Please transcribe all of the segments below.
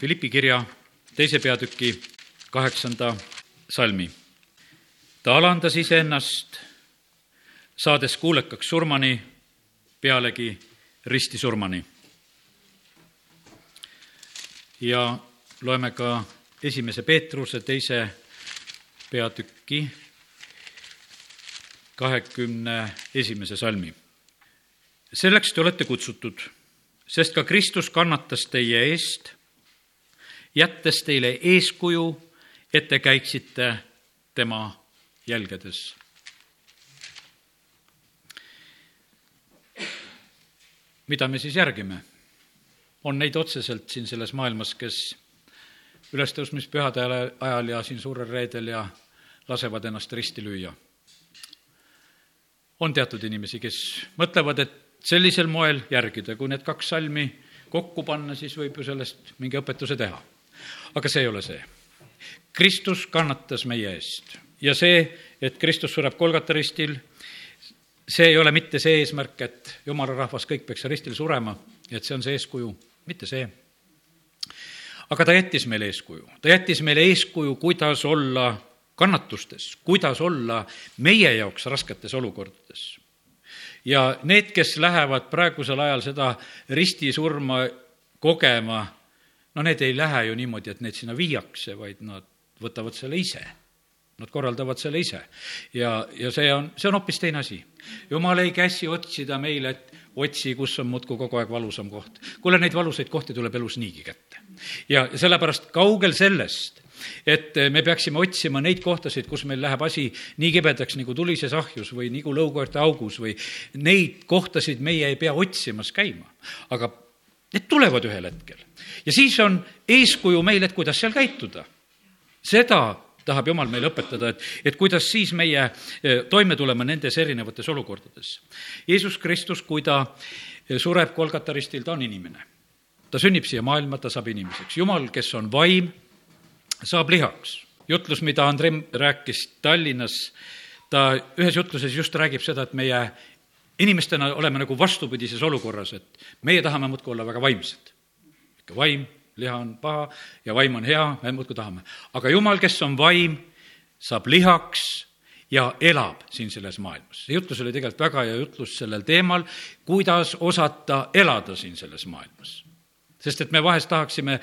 Philippi kirja teise peatüki kaheksanda salmi. ta alandas iseennast, saades kuulekaks surmani, pealegi ristisurmani. ja loeme ka esimese Peetruse teise peatüki kahekümne esimese salmi. selleks te olete kutsutud, sest ka Kristus kannatas teie eest, jättes teile eeskuju, et te käiksite tema jälgedes. mida me siis järgime? on neid otseselt siin selles maailmas, kes ülestõusmispühade ajal ja siin suurel reedel ja lasevad ennast risti lüüa. on teatud inimesi, kes mõtlevad, et sellisel moel järgida, kui need kaks salmi kokku panna, siis võib ju sellest mingi õpetuse teha. Aga see ei ole see. Kristus kannatas meie eest ja see, et Kristus sureb Kolgata ristil, see ei ole mitte see eesmärk, et jumala rahvas kõik peaks ristil surema, et see on see eeskuju, mitte see aga ta jättis meile eeskuju, ta jättis meile eeskuju, kuidas olla kannatustes, kuidas olla meie jaoks rasketes olukordades. ja need, kes lähevad praegusel ajal seda ristisurma kogema, no need ei lähe ju niimoodi, et neid sinna viiakse, vaid nad võtavad selle ise. Nad korraldavad selle ise. ja, ja see on, see on hoopis teine asi. jumal ei käsi otsida meile, et otsi, kus on muudkui kogu aeg valusam koht. kuule, neid valusaid kohti tuleb elus niigi kätte. ja sellepärast kaugel sellest, et me peaksime otsima neid kohtasid, kus meil läheb asi nii kibedaks nagu tulises ahjus või nagu lõukoerte augus või neid kohtasid meie ei pea otsimas käima. aga need tulevad ühel hetkel. ja siis on eeskuju meil, et kuidas seal käituda. seda tahab Jumal meile õpetada, et, et kuidas siis meie eh, toime tulema nendes erinevates olukordades. Jeesus Kristus, kui ta eh, sureb Kolgata ristil, ta on inimene. ta sünnib siia maailma, ta saab inimeseks. Jumal, kes on vaim, saab lihaks. jutlus, mida Andrei rääkis Tallinnas, ta ühes jutluses just räägib seda, et meie inimestena oleme nagu vastupidises olukorras, et meie tahame muudkui olla väga vaimsed. ikka vaim, liha on paha ja vaim on hea, me muudkui tahame. aga jumal, kes on vaim, saab lihaks ja elab siin selles maailmas. see jutlus oli tegelikult väga hea jutlus sellel teemal, kuidas osata elada siin selles maailmas. Sest et me vahest tahaksime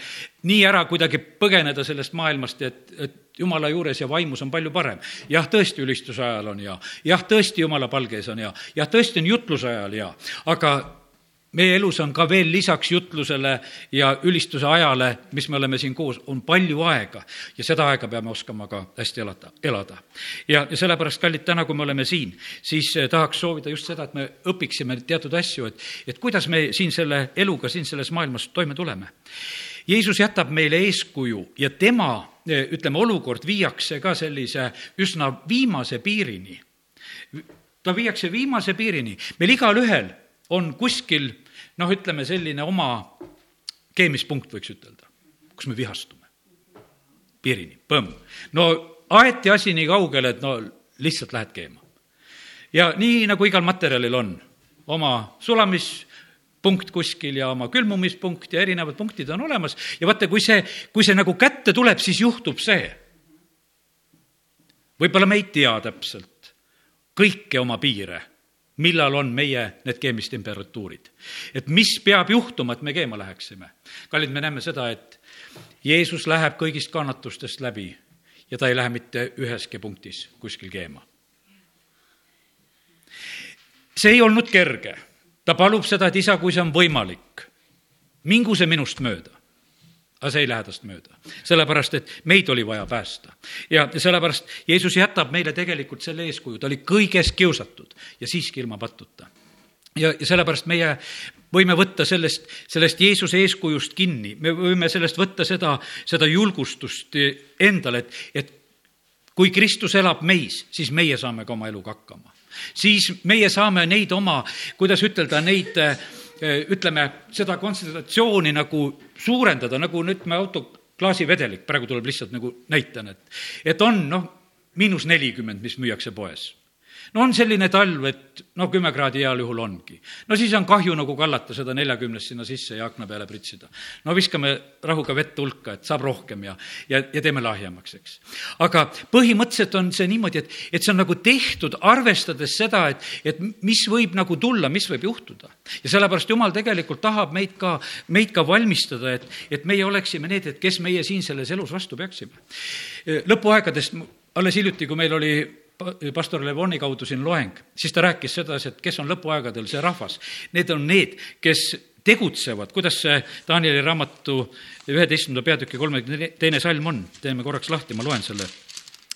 nii ära kuidagi põgeneda sellest maailmast, et, et jumala juures ja vaimus on palju parem. jah, tõesti, ülistuse ajal on hea, jah, tõesti, jumala palges on hea, jah, tõesti on jutluse ajal hea, aga meie elus on ka veel lisaks jutlusele ja ülistuse ajale, mis me oleme siin koos, on palju aega ja seda aega peame oskama ka hästi elada, elada. ja, ja sellepärast, kallid, täna, kui me oleme siin, siis eh, tahaks soovida just seda, et me õpiksime teatud asju, et, et kuidas me siin selle eluga, siin selles maailmas toime tuleme. Jeesus jätab meile eeskuju ja tema, eh, ütleme, olukord viiakse ka sellise üsna viimase piirini. ta viiakse viimase piirini, meil igalühel on kuskil noh, ütleme selline oma keemispunkt, võiks ütelda, kus me vihastume. piirini, põmm. no aeti asi nii kaugele, et no lihtsalt lähed keema. ja nii, nagu igal materjalil on, oma sulamispunkt kuskil ja oma külmumispunkt ja erinevad punktid on olemas ja vaata, kui see, kui see nagu kätte tuleb, siis juhtub see. võib-olla me ei tea täpselt kõike oma piire millal on meie need keemistemperatuurid. et mis peab juhtuma, et me keema läheksime. kallid, me näeme seda, et Jeesus läheb kõigist kannatustest läbi ja ta ei lähe mitte üheski punktis kuskil keema. see ei olnud kerge. ta palub seda, et isa, kui see on võimalik, mingu see minust mööda aga see ei lähe tast mööda. sellepärast, et meid oli vaja päästa. ja sellepärast Jeesus jätab meile tegelikult selle eeskuju, ta oli kõiges kiusatud ja siiski ilma pattuta. ja, ja sellepärast meie võime võtta sellest, sellest Jeesuse eeskujust kinni, me võime sellest võtta seda, seda julgustust endale, et, et kui Kristus elab meis, siis meie saame ka oma eluga hakkama. siis meie saame neid oma, kuidas ütelda, neid äh, ütleme, seda kontsentratsiooni nagu suurendada, nagu nüüd me autoklaasivedelik, praegu tuleb lihtsalt nagu näitena, et, et on noh, miinus nelikümmend, mis müüakse poes. No on selline talv, et no kümme kraadi heal juhul ongi. no siis on kahju nagu kallata seda neljakümnest sinna sisse ja akna peale pritsida. no viskame rahuga vett hulka, et saab rohkem ja, ja, ja teeme lahjemaks, eks. aga põhimõtteliselt on see niimoodi, et, et see on nagu tehtud arvestades seda, et, et mis võib nagu tulla, mis võib juhtuda. ja sellepärast Jumal tegelikult tahab meid ka, meid ka valmistada, et, et meie oleksime need, et kes meie siin selles elus vastu peaksime. lõpuaegadest alles hiljuti, kui meil oli pastor Levoni kaudu siin loeng, siis ta rääkis sedasi, et kes on lõpuaegadel see rahvas. Need on need, kes tegutsevad, kuidas see Danieli raamatu üheteistkümnenda peatüki kolmekümne teine salm on, teeme korraks lahti, ma loen selle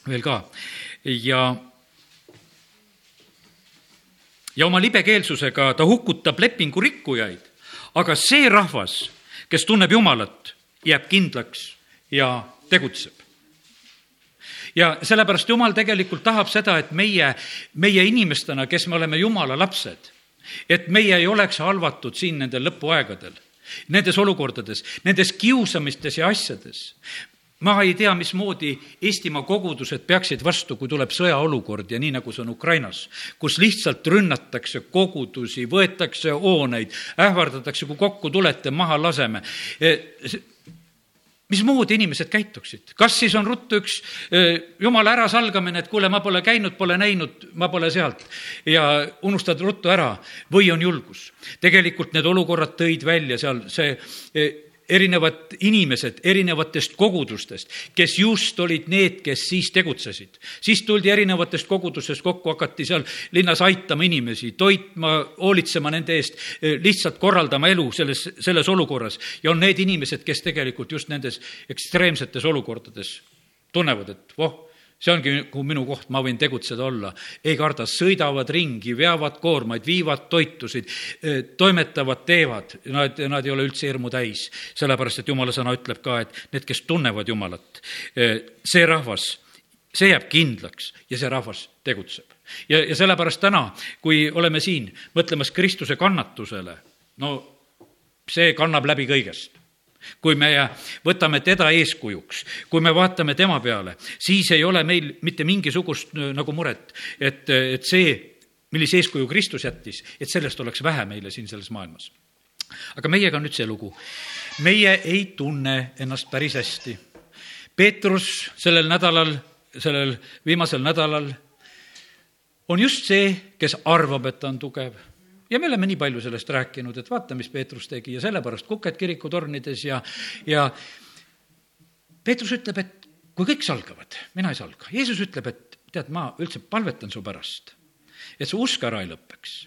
veel ka. ja ja oma libekeelsusega ta hukutab lepingu rikkujaid, aga see rahvas, kes tunneb Jumalat, jääb kindlaks ja tegutseb ja sellepärast Jumal tegelikult tahab seda, et meie, meie inimestena, kes me oleme Jumala lapsed, et meie ei oleks halvatud siin nendel lõpuaegadel, nendes olukordades, nendes kiusamistes ja asjades. Ma ei tea, mismoodi Eestimaa kogudused peaksid vastu, kui tuleb sõjaolukord ja nii, nagu see on Ukrainas, kus lihtsalt rünnatakse kogudusi, võetakse hooneid, ähvardatakse, kui kokku tulete, maha laseme mismoodi inimesed käituksid, kas siis on ruttu üks jumala ärasalgamine, et kuule, ma pole käinud, pole näinud, ma pole sealt ja unustad ruttu ära või on julgus. tegelikult need olukorrad tõid välja seal see erinevad inimesed erinevatest kogudustest, kes just olid need, kes siis tegutsesid. siis tuldi erinevatest kogudustest kokku, hakati seal linnas aitama inimesi, toitma, hoolitsema nende eest, lihtsalt korraldama elu selles, selles olukorras. ja on need inimesed, kes tegelikult just nendes ekstreemsetes olukordades tunnevad, et voh, see ongi minu koht, ma võin tegutseda olla. ei karda, sõidavad ringi, veavad koormaid, viivad toitusid, toimetavad, teevad, nad, nad ei ole üldse hirmu täis. sellepärast, et jumala sõna ütleb ka, et need, kes tunnevad Jumalat, see rahvas, see jääb kindlaks ja see rahvas tegutseb. ja, ja sellepärast täna, kui oleme siin mõtlemas Kristuse kannatusele, no see kannab läbi kõigest kui me võtame teda eeskujuks, kui me vaatame tema peale, siis ei ole meil mitte mingisugust äh, nagu muret, et, et see, millise eeskuju Kristus jättis, et sellest oleks vähe meile siin selles maailmas. aga meiega on nüüd see lugu. meie ei tunne ennast päris hästi. Peetrus sellel nädalal, sellel viimasel nädalal on just see, kes arvab, et ta on tugev ja me oleme nii palju sellest rääkinud, et vaata, mis Peetrus tegi ja sellepärast kuked kirikutornides ja, ja Peetrus ütleb, et kui kõik salgavad, mina ei salga. Jeesus ütleb, et tead, ma üldse palvetan su pärast, et su usk ära ei lõpeks.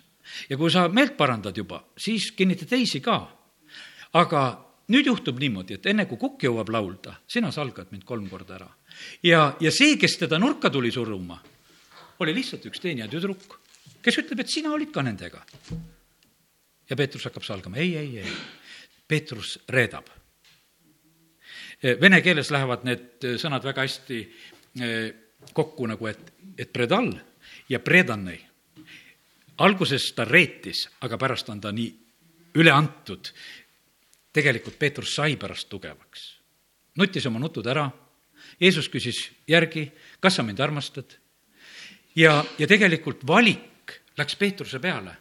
ja kui sa meelt parandad juba, siis kinnita teisi ka. aga nüüd juhtub niimoodi, et enne kui kukk jõuab laulda, sina salgad mind kolm korda ära. ja, ja see, kes teda nurka tuli suruma, oli lihtsalt üks teenija tüdruk kes ütleb, et sina olid ka nendega. ja Peetrus hakkab salgama, ei, ei, ei. Peetrus reedab. Vene keeles lähevad need sõnad väga hästi eh, kokku nagu, et, et predal ja predannei. alguses ta reetis, aga pärast on ta nii üle antud. tegelikult Peetrus sai pärast tugevaks. nutis oma nutud ära, Jeesus küsis järgi, kas sa mind armastad? ja, ja tegelikult valik läks Peetruse peale.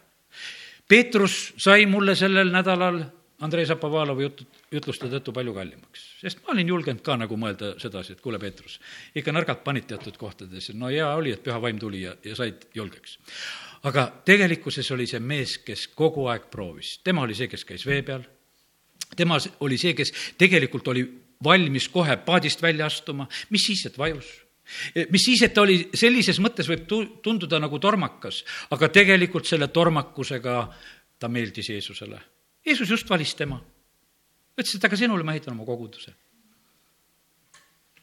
Peetrus sai mulle sellel nädalal Andrei Zapovalovi jutu, jutluste tõttu palju kallimaks. sest ma olin julgenud ka nagu mõelda sedasi, et kuule, Peetrus, ikka nõrgalt panid teatud kohtades, no hea oli, et püha vaim tuli ja, ja said julgeks. aga tegelikkuses oli see mees, kes kogu aeg proovis, tema oli see, kes käis vee peal, tema oli see, kes tegelikult oli valmis kohe paadist välja astuma, mis siis, et vajus mis siis, et ta oli sellises mõttes võib tunduda nagu tormakas, aga tegelikult selle tormakusega ta meeldis Jeesusele. Jeesus just valis tema. ütles, et aga sinule ma ehitan oma koguduse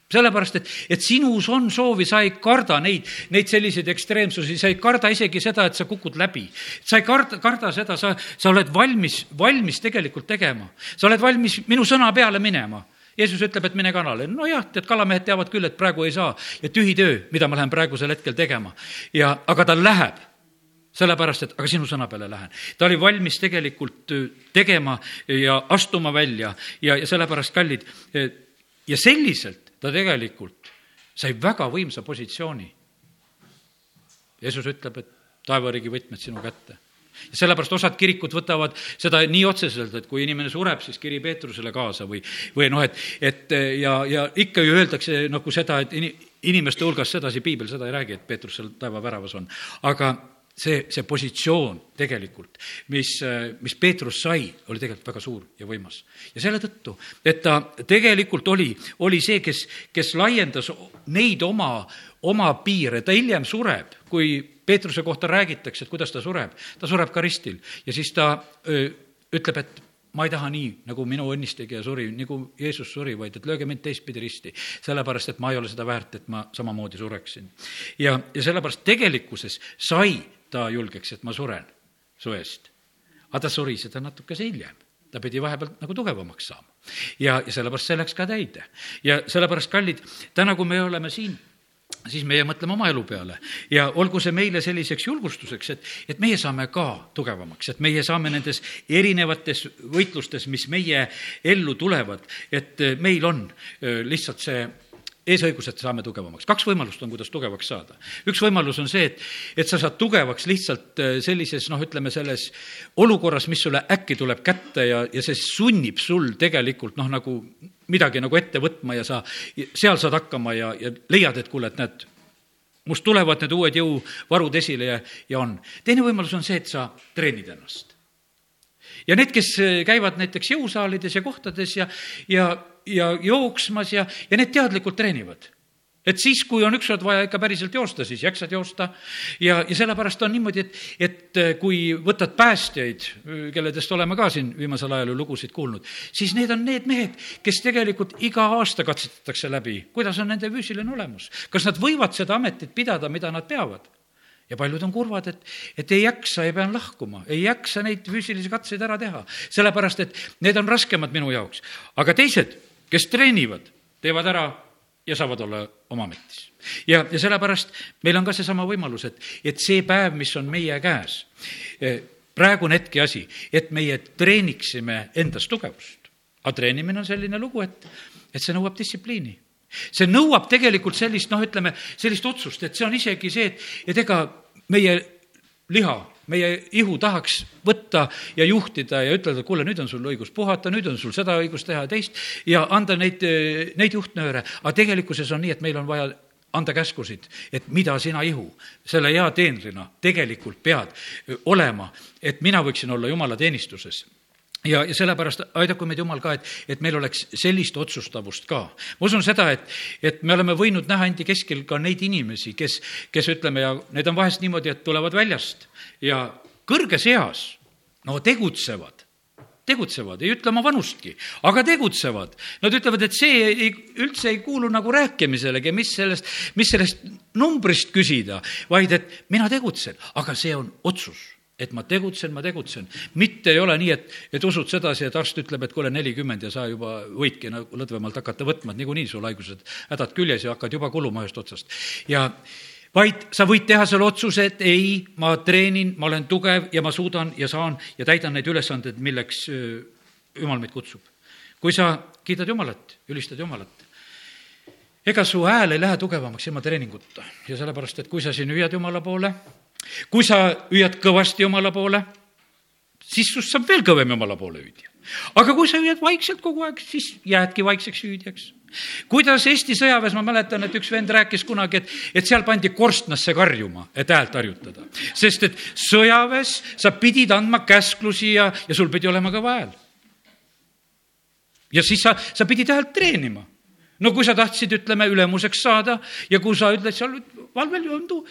sellepärast, et, et sinus on soovi, sa ei karda neid, neid selliseid ekstreemsusi, sa ei karda isegi seda, et sa kukud läbi. sa ei karda, karda seda, sa, sa oled valmis, valmis tegelikult tegema. sa oled valmis minu sõna peale minema Jeesus ütleb, et mine kanale. nojah, tead, kalamehed teavad küll, et praegu ei saa ja tühi töö, mida ma lähen praegusel hetkel tegema. ja, aga ta läheb sellepärast, et aga sinu sõna peale lähen. ta oli valmis tegelikult äh, tegema ja astuma välja ja, ja sellepärast, kallid, äh, ja selliselt ta tegelikult sai väga võimsa positsiooni. Jeesus ütleb, et taevariigi võtmed sinu kätte sellepärast osad kirikud võtavad seda nii otseselt, et kui inimene sureb, siis kiri Peetrusele kaasa või, või noh, et, et ja, ja ikka ju öeldakse nagu seda, et ini, inimeste hulgas sedasi piibel seda ei räägi, et Peetrus seal taevaväravas on. aga see, see positsioon tegelikult, mis, mis Peetrus sai, oli tegelikult väga suur ja võimas. ja selle tõttu, et ta tegelikult oli, oli see, kes, kes laiendas neid oma, oma piire, ta hiljem sureb, kui Peetruse kohta räägitakse, et kuidas ta sureb, ta sureb ka ristil ja siis ta öö, ütleb, et ma ei taha nii, nagu minu õnnistegija suri, nagu Jeesus suri, vaid et lööge mind teistpidi risti. sellepärast, et ma ei ole seda väärt, et ma samamoodi sureksin. ja, ja sellepärast tegelikkuses sai ta julgeks, et ma suren su eest. aga ta suri seda natukese hiljem ta pidi vahepeal nagu tugevamaks saama. ja, ja sellepärast see läks ka täide. ja sellepärast, kallid, täna, kui me oleme siin, siis meie mõtleme oma elu peale ja olgu see meile selliseks julgustuseks, et, et meie saame ka tugevamaks, et meie saame nendes erinevates võitlustes, mis meie ellu tulevad, et meil on lihtsalt see eesõigused saame tugevamaks. kaks võimalust on, kuidas tugevaks saada. üks võimalus on see, et, et sa saad tugevaks lihtsalt äh, sellises, noh, ütleme selles olukorras, mis sulle äkki tuleb kätte ja, ja see sunnib sul tegelikult noh, nagu midagi nagu ette võtma ja sa seal saad hakkama ja, ja leiad, et kuule, et näed, must tulevad need uued jõuvarud esile ja, ja on. teine võimalus on see, et sa treenid ennast. ja need, kes käivad näiteks jõusaalides ja kohtades ja, ja ja jooksmas ja, ja need teadlikult treenivad et siis, kui on ükskord vaja ikka päriselt joosta, siis jaksad joosta ja, ja sellepärast on niimoodi, et, et kui võtad päästjaid, kelledest oleme ka siin viimasel ajal ju lugusid kuulnud, siis need on need mehed, kes tegelikult iga aasta katsetatakse läbi, kuidas on nende füüsiline olemus. kas nad võivad seda ametit pidada, mida nad peavad? ja paljud on kurvad, et, et ei jaksa ja pean lahkuma, ei jaksa neid füüsilisi katseid ära teha, sellepärast et need on raskemad minu jaoks. aga teised kes treenivad, teevad ära ja saavad olla oma ametis. ja, ja sellepärast meil on ka seesama võimalus, et, et see päev, mis on meie käes, eh, praegune hetke asi, et meie treeniksime endas tugevust. aga treenimine on selline lugu, et, et see nõuab distsipliini see nõuab tegelikult sellist, noh, ütleme, sellist otsust, et see on isegi see, et, et ega meie liha meie ihu tahaks võtta ja juhtida ja ütelda, kuule, nüüd on sul õigus puhata, nüüd on sul seda õigus teha ja teist ja anda neid, neid juhtnööre, aga tegelikkuses on nii, et meil on vaja anda käskusid, et mida sina, ihu, selle hea teenrina tegelikult pead olema, et mina võiksin olla jumala teenistuses ja, ja sellepärast aidaku meid Jumal ka, et, et meil oleks sellist otsustavust ka. ma usun seda, et, et me oleme võinud näha endi keskel ka neid inimesi, kes, kes ütleme ja need on vahest niimoodi, et tulevad väljast ja kõrges eas, no tegutsevad tegutsevad, ei ütle oma vanustki, aga tegutsevad. Nad ütlevad, et see ei, üldse ei kuulu nagu rääkimiselegi, mis sellest, mis sellest numbrist küsida, vaid et mina tegutsen, aga see on otsus et ma tegutsen, ma tegutsen. mitte ei ole nii, et, et usud sedasi, et arst ütleb, et kuule, nelikümmend ja sa juba võidki nagu lõdvemalt hakata võtma, et niikuinii sul haigused, hädad küljes ja hakkad juba kuluma ühest otsast. ja vaid sa võid teha selle otsuse, et ei, ma treenin, ma olen tugev ja ma suudan ja saan ja täidan neid ülesandeid, milleks jumal meid kutsub. kui sa kiidad Jumalat, ülistad Jumalat, ega su hääl ei lähe tugevamaks ilma treeninguta ja sellepärast, et kui sa siin hüüad Jumala poole, kui sa hüüad kõvasti Jumala poole, siis sust saab veel kõvem Jumala poole hüüdja. aga kui sa hüüad vaikselt kogu aeg, siis jäädki vaikseks hüüdjaks. kuidas Eesti sõjaväes, ma mäletan, et üks vend rääkis kunagi, et, et seal pandi korstnasse karjuma, et häält harjutada. sest et sõjaväes sa pidid andma käsklusi ja, ja sul pidi olema kõva hääl. ja siis sa, sa pidid häält treenima no kui sa tahtsid, ütleme, ülemuseks saada ja kui sa ütled seal valvel jõudu,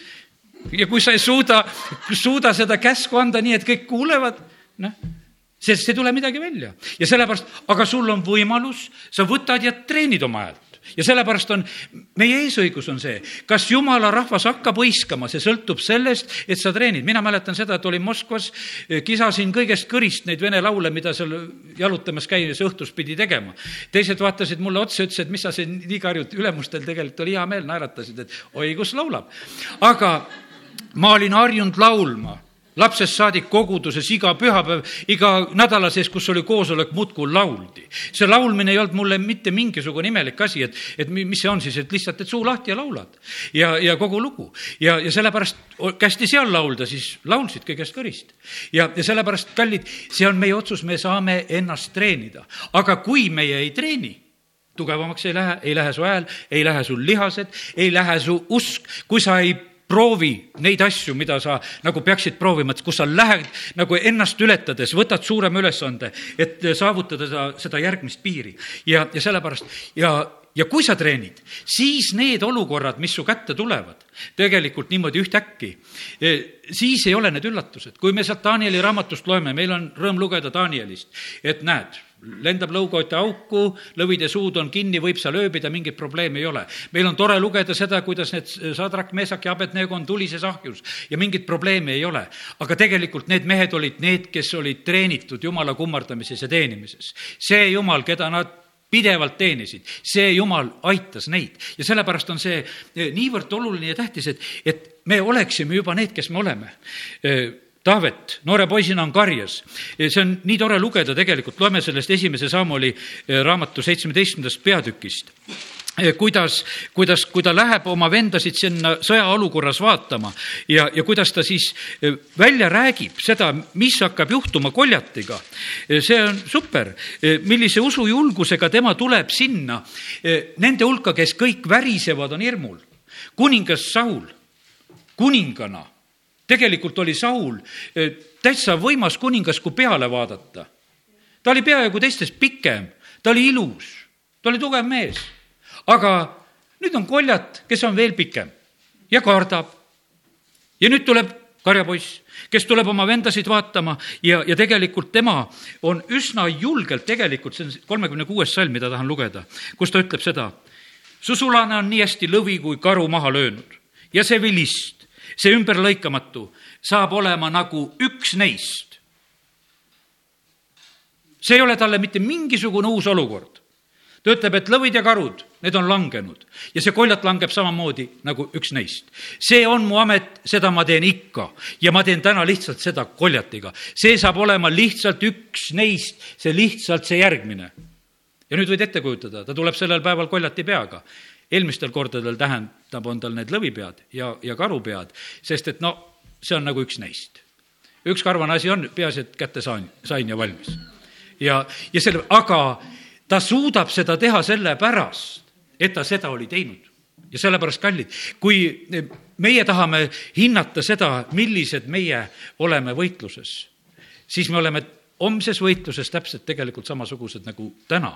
ja kui sa ei suuda, suuda seda käsku anda nii, et kõik kuulevad, noh, sest ei tule midagi välja. ja sellepärast, aga sul on võimalus, sa võtad ja treenid oma häält ja sellepärast on, meie eesõigus on see, kas jumala rahvas hakkab hõiskama, see sõltub sellest, et sa treenid. mina mäletan seda, et olin Moskvas, kisasin kõigest kõrist neid vene laule, mida seal jalutamas käies õhtus pidi tegema. teised vaatasid mulle otsa, ütlesid, mis sa siin nii karjud, ülemustel tegelikult oli hea meel, naeratasid, et oi, kus laulab. aga ma olin harjunud laulma lapsest saadik koguduses iga pühapäev, iga nädala sees, kus oli koosolek, muudkui lauldi. see laulmine ei olnud mulle mitte mingisugune imelik asi, et, et mis see on siis, et lihtsalt, et suu lahti ja laulad. ja, ja kogu lugu. ja, ja sellepärast kästi seal laulda, siis laulsid kõigest kõrist. ja, ja sellepärast, kallid, see on meie otsus, me saame ennast treenida. aga kui meie ei treeni, tugevamaks ei lähe, ei lähe su hääl, ei lähe sul lihased, ei lähe su usk, kui sa ei proovi neid asju, mida sa nagu peaksid proovima, et kus sa lähed nagu ennast ületades, võtad suurema ülesande, et saavutada seda, seda järgmist piiri. ja, ja sellepärast ja, ja kui sa treenid, siis need olukorrad, mis su kätte tulevad, tegelikult niimoodi ühtäkki, eh, siis ei ole need üllatused. kui me sealt Danieli raamatust loeme, meil on rõõm lugeda Danielist, et näed, lendab lõugaote auku, lõvide suud on kinni, võib seal ööbida, mingit probleemi ei ole. meil on tore lugeda seda, kuidas need Sadrak, Meesak ja Abednego on tulises ahjus ja mingit probleemi ei ole. aga tegelikult need mehed olid need, kes olid treenitud Jumala kummardamises ja teenimises. see Jumal, keda nad pidevalt teenisid, see Jumal aitas neid ja sellepärast on see niivõrd oluline ja tähtis, et, et me oleksime juba need, kes me oleme Taavet noore poisina on karjas. see on nii tore lugeda tegelikult, loeme sellest esimese Samuli eh, raamatu seitsmeteistkümnendast peatükist eh, kuidas, kuidas, kui ta läheb oma vendasid sinna sõjaolukorras vaatama ja, ja kuidas ta siis eh, välja räägib seda, mis hakkab juhtuma koljatiga. see on super, millise usujulgusega tema tuleb sinna nende hulka, kes kõik värisevad, on hirmul. kuningas Saul, kuningana tegelikult oli Saul eh, täitsa võimas kuningas, kui peale vaadata. ta oli peaaegu teistest pikem, ta oli ilus, ta oli tugev mees. aga nüüd on koljat, kes on veel pikem ja kardab. ja nüüd tuleb karjapoiss, kes tuleb oma vendasid vaatama ja, ja tegelikult tema on üsna julgelt tegelikult, see on kolmekümne kuues salm, mida tahan lugeda, kus ta ütleb seda. su sulane on nii hästi lõvi kui karu maha löönud ja see vilist see ümberlõikamatu saab olema nagu üks neist. see ei ole talle mitte mingisugune uus olukord. ta ütleb, et lõvid ja karud, need on langenud ja see koljat langeb samamoodi nagu üks neist. see on mu amet, seda ma teen ikka ja ma teen täna lihtsalt seda koljatiga. see saab olema lihtsalt üks neist, see lihtsalt see järgmine. ja nüüd võid ette kujutada, ta tuleb sellel päeval koljati peaga eelmistel kordadel tähendab, on tal need lõvipead ja, ja karupead, sest et no see on nagu üks neist. üks karvane asi on, peaasi, et kätte saan, sain ja valmis. ja, ja selle, aga ta suudab seda teha sellepärast, et ta seda oli teinud. ja sellepärast, kallid, kui meie tahame hinnata seda, millised meie oleme võitluses, siis me oleme homses võitluses täpselt tegelikult samasugused nagu täna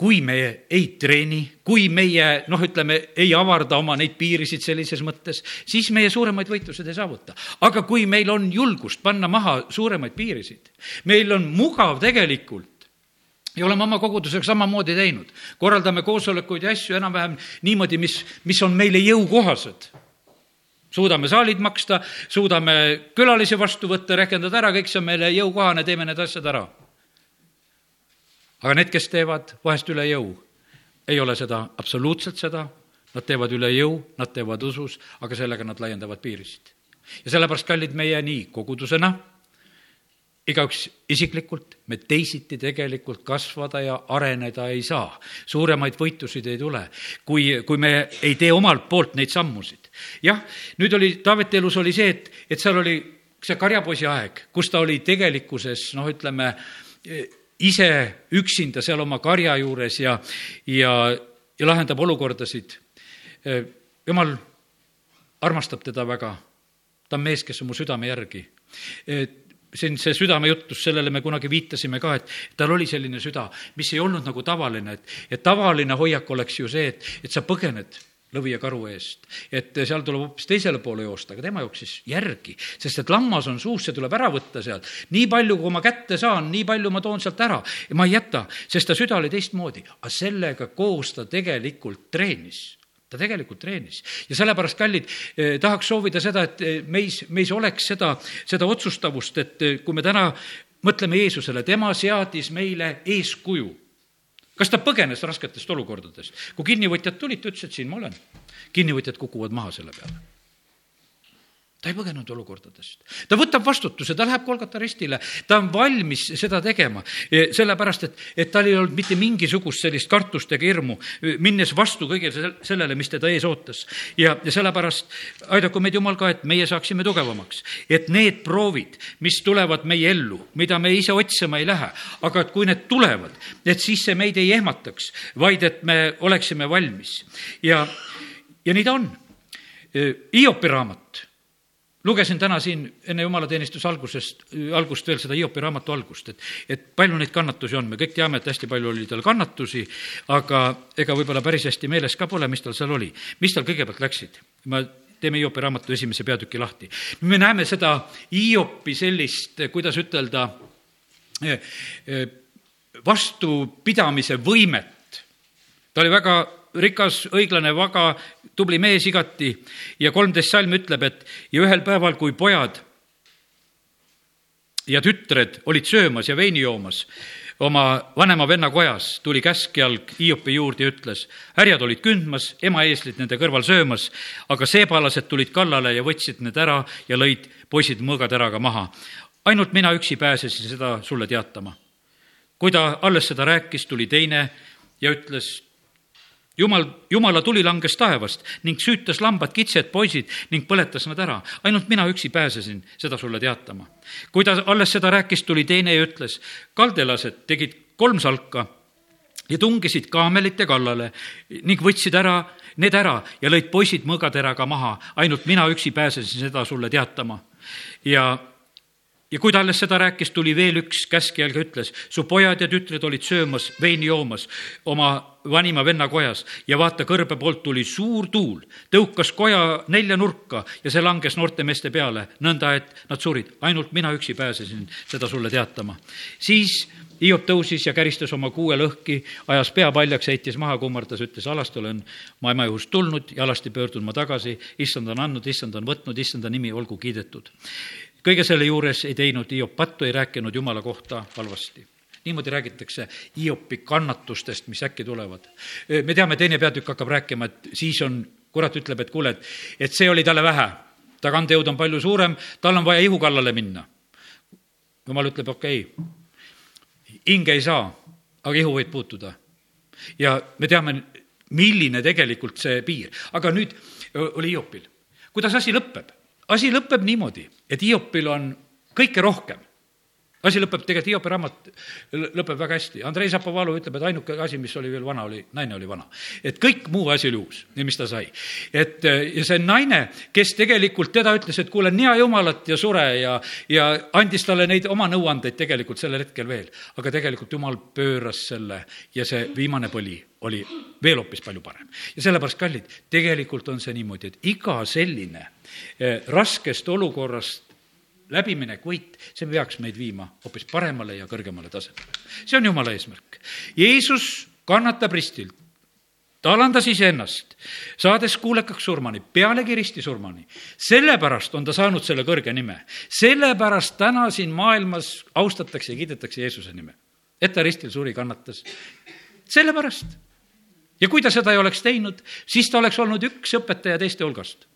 kui me ei treeni, kui meie noh, ütleme, ei avarda oma neid piirisid sellises mõttes, siis meie suuremaid võitlused ei saavuta. aga kui meil on julgust panna maha suuremaid piirisid, meil on mugav tegelikult ja oleme oma kogudusega samamoodi teinud, korraldame koosolekuid ja asju enam-vähem niimoodi, mis, mis on meile jõukohased suudame saalid maksta, suudame külalisi vastu võtta, rehkendada ära, kõik see on meile jõukohane, teeme need asjad ära aga need, kes teevad vahest üle jõu, ei ole seda, absoluutselt seda, nad teevad üle jõu, nad teevad usus, aga sellega nad laiendavad piirisid. ja sellepärast, kallid meie nii kogudusena, igaüks isiklikult, me teisiti tegelikult kasvada ja areneda ei saa. suuremaid võitusid ei tule, kui, kui me ei tee omalt poolt neid sammusid. jah, nüüd oli, Taaveti elus oli see, et, et seal oli see karjapoisi aeg, kus ta oli tegelikkuses noh, ütleme, ise üksinda seal oma karja juures ja, ja, ja lahendab olukordasid. jumal armastab teda väga. ta on mees, kes on mu südame järgi. siin see südamejutus, sellele me kunagi viitasime ka, et tal oli selline süda, mis ei olnud nagu tavaline, et, et tavaline hoiak oleks ju see, et, et sa põgened lõvi ja karu eest. et seal tuleb hoopis teisele poole joosta, aga tema jooksis järgi, sest et lammas on suus, see tuleb ära võtta sealt. nii palju, kui ma kätte saan, nii palju ma toon sealt ära ja ma ei jäta, sest ta süda oli teistmoodi. aga sellega koos ta tegelikult treenis ta tegelikult treenis ja sellepärast, kallid eh,, tahaks soovida seda, et eh, meis, meis oleks seda, seda otsustavust, et eh, kui me täna mõtleme Jeesusele, tema seadis meile eeskuju kas ta põgenes rasketest olukordadest? kui kinnivõtjad tulid, ta ütles, et siin ma olen. kinnivõtjad kukuvad maha selle peale. Ta ei põgenenud olukordadest. ta võtab vastutuse, ta läheb Kolgata ristile, ta on valmis seda tegema, sellepärast et, et tal ei olnud mitte mingisugust sellist kartust ega hirmu, minnes vastu kõigele sellele, mis teda ees ootas. ja, ja sellepärast aidaku meid Jumal ka, et meie saaksime tugevamaks. et need proovid, mis tulevad meie ellu, mida me ise otsima ei lähe, aga et kui need tulevad, et siis see meid ei ehmataks, vaid et me oleksime valmis. ja, ja nii ta on. Hiopi raamat lugesin täna siin enne jumalateenistuse algusest, algust veel seda Hiopi raamatu algust, et, et palju neid kannatusi on, me kõik teame, et hästi palju oli tal kannatusi, aga ega võib-olla päris hästi meeles ka pole, mis tal seal oli. mis tal kõigepealt läksid? ma teeme Hiopi raamatu esimese peatüki lahti. me näeme seda Hiopi sellist, kuidas ütelda, eh, eh, vastupidamise võimet. ta oli väga rikas, õiglane, vaga, tubli mees igati ja kolmteist salm ütleb, et ja ühel päeval, kui pojad ja tütred olid söömas ja veini joomas oma vanema venna kojas, tuli käskjalg Hiopi juurde ja ütles, härjad olid kündmas, ema eeslid nende kõrval söömas, aga seebalased tulid kallale ja võtsid need ära ja lõid poisid mõõgateraga maha. ainult mina üksi pääsesin seda sulle teatama. kui ta alles seda rääkis, tuli teine ja ütles, jumal, jumala tuli langes taevast ning süütas lambad, kitsed, poisid ning põletas nad ära. ainult mina üksi pääsesin seda sulle teatama. kui ta alles seda rääkis, tuli teine ja ütles, kaldelased tegid kolm salka ja tungisid kaamelite kallale ning võtsid ära, need ära ja lõid poisid mõõgateraga maha. ainult mina üksi pääsesin seda sulle teatama. ja ja kui ta alles seda rääkis, tuli veel üks käskjalg ja ütles, su pojad ja tütred olid söömas, veini joomas oma vanima venna kojas ja vaata, kõrbe poolt tuli suur tuul, tõukas koja nelja nurka ja see langes noorte meeste peale, nõnda et nad surid. ainult mina üksi pääsesin seda sulle teatama. siis Hiop tõusis ja käristas oma kuue lõhki, ajas pea paljaks, heitis maha, kummardas, ütles, alasti olen ma ema juhust tulnud ja alasti pöördun ma tagasi, issand on andnud, issand on võtnud, issanda nimi olgu kiidetud kõige selle juures ei teinud Hiop pattu, ei rääkinud Jumala kohta halvasti niimoodi räägitakse Hiopi kannatustest, mis äkki tulevad. me teame, teine peatükk hakkab rääkima, et siis on, kurat ütleb, et kuule, et, et see oli talle vähe, ta kandejõud on palju suurem, tal on vaja ihu kallale minna. jumal ütleb, okei okay,, hinge ei saa, aga ihu võib puutuda. ja me teame, milline tegelikult see piir, aga nüüd oli Hiopil. kuidas asi lõpeb? asi lõpeb niimoodi, et Hiopil on kõike rohkem asi lõpeb, tegelikult Hiopi raamat lõpeb väga hästi. Andrei Zapovalov ütleb, et ainuke asi, mis oli veel vana, oli, naine oli vana. et kõik muu asi oli uus mis ta sai. et ja see naine, kes tegelikult teda ütles, et kuule, nea jumalat ja sure ja, ja andis talle neid oma nõuandeid tegelikult sellel hetkel veel. aga tegelikult jumal pööras selle ja see viimane põli oli veel hoopis palju parem. ja sellepärast, kallid, tegelikult on see niimoodi, et iga selline eh, raskest olukorrast läbiminek, võit, see peaks meid viima hoopis paremale ja kõrgemale tasemele. see on jumala eesmärk. Jeesus kannatab ristilt, ta alandas iseennast, saades kuulekaks surmani, pealegi risti surmani. sellepärast on ta saanud selle kõrge nime. sellepärast täna siin maailmas austatakse ja kiidetakse Jeesuse nime. et ta ristil suri, kannatas. sellepärast ja kui ta seda ei oleks teinud, siis ta oleks olnud üks õpetaja teiste hulgast,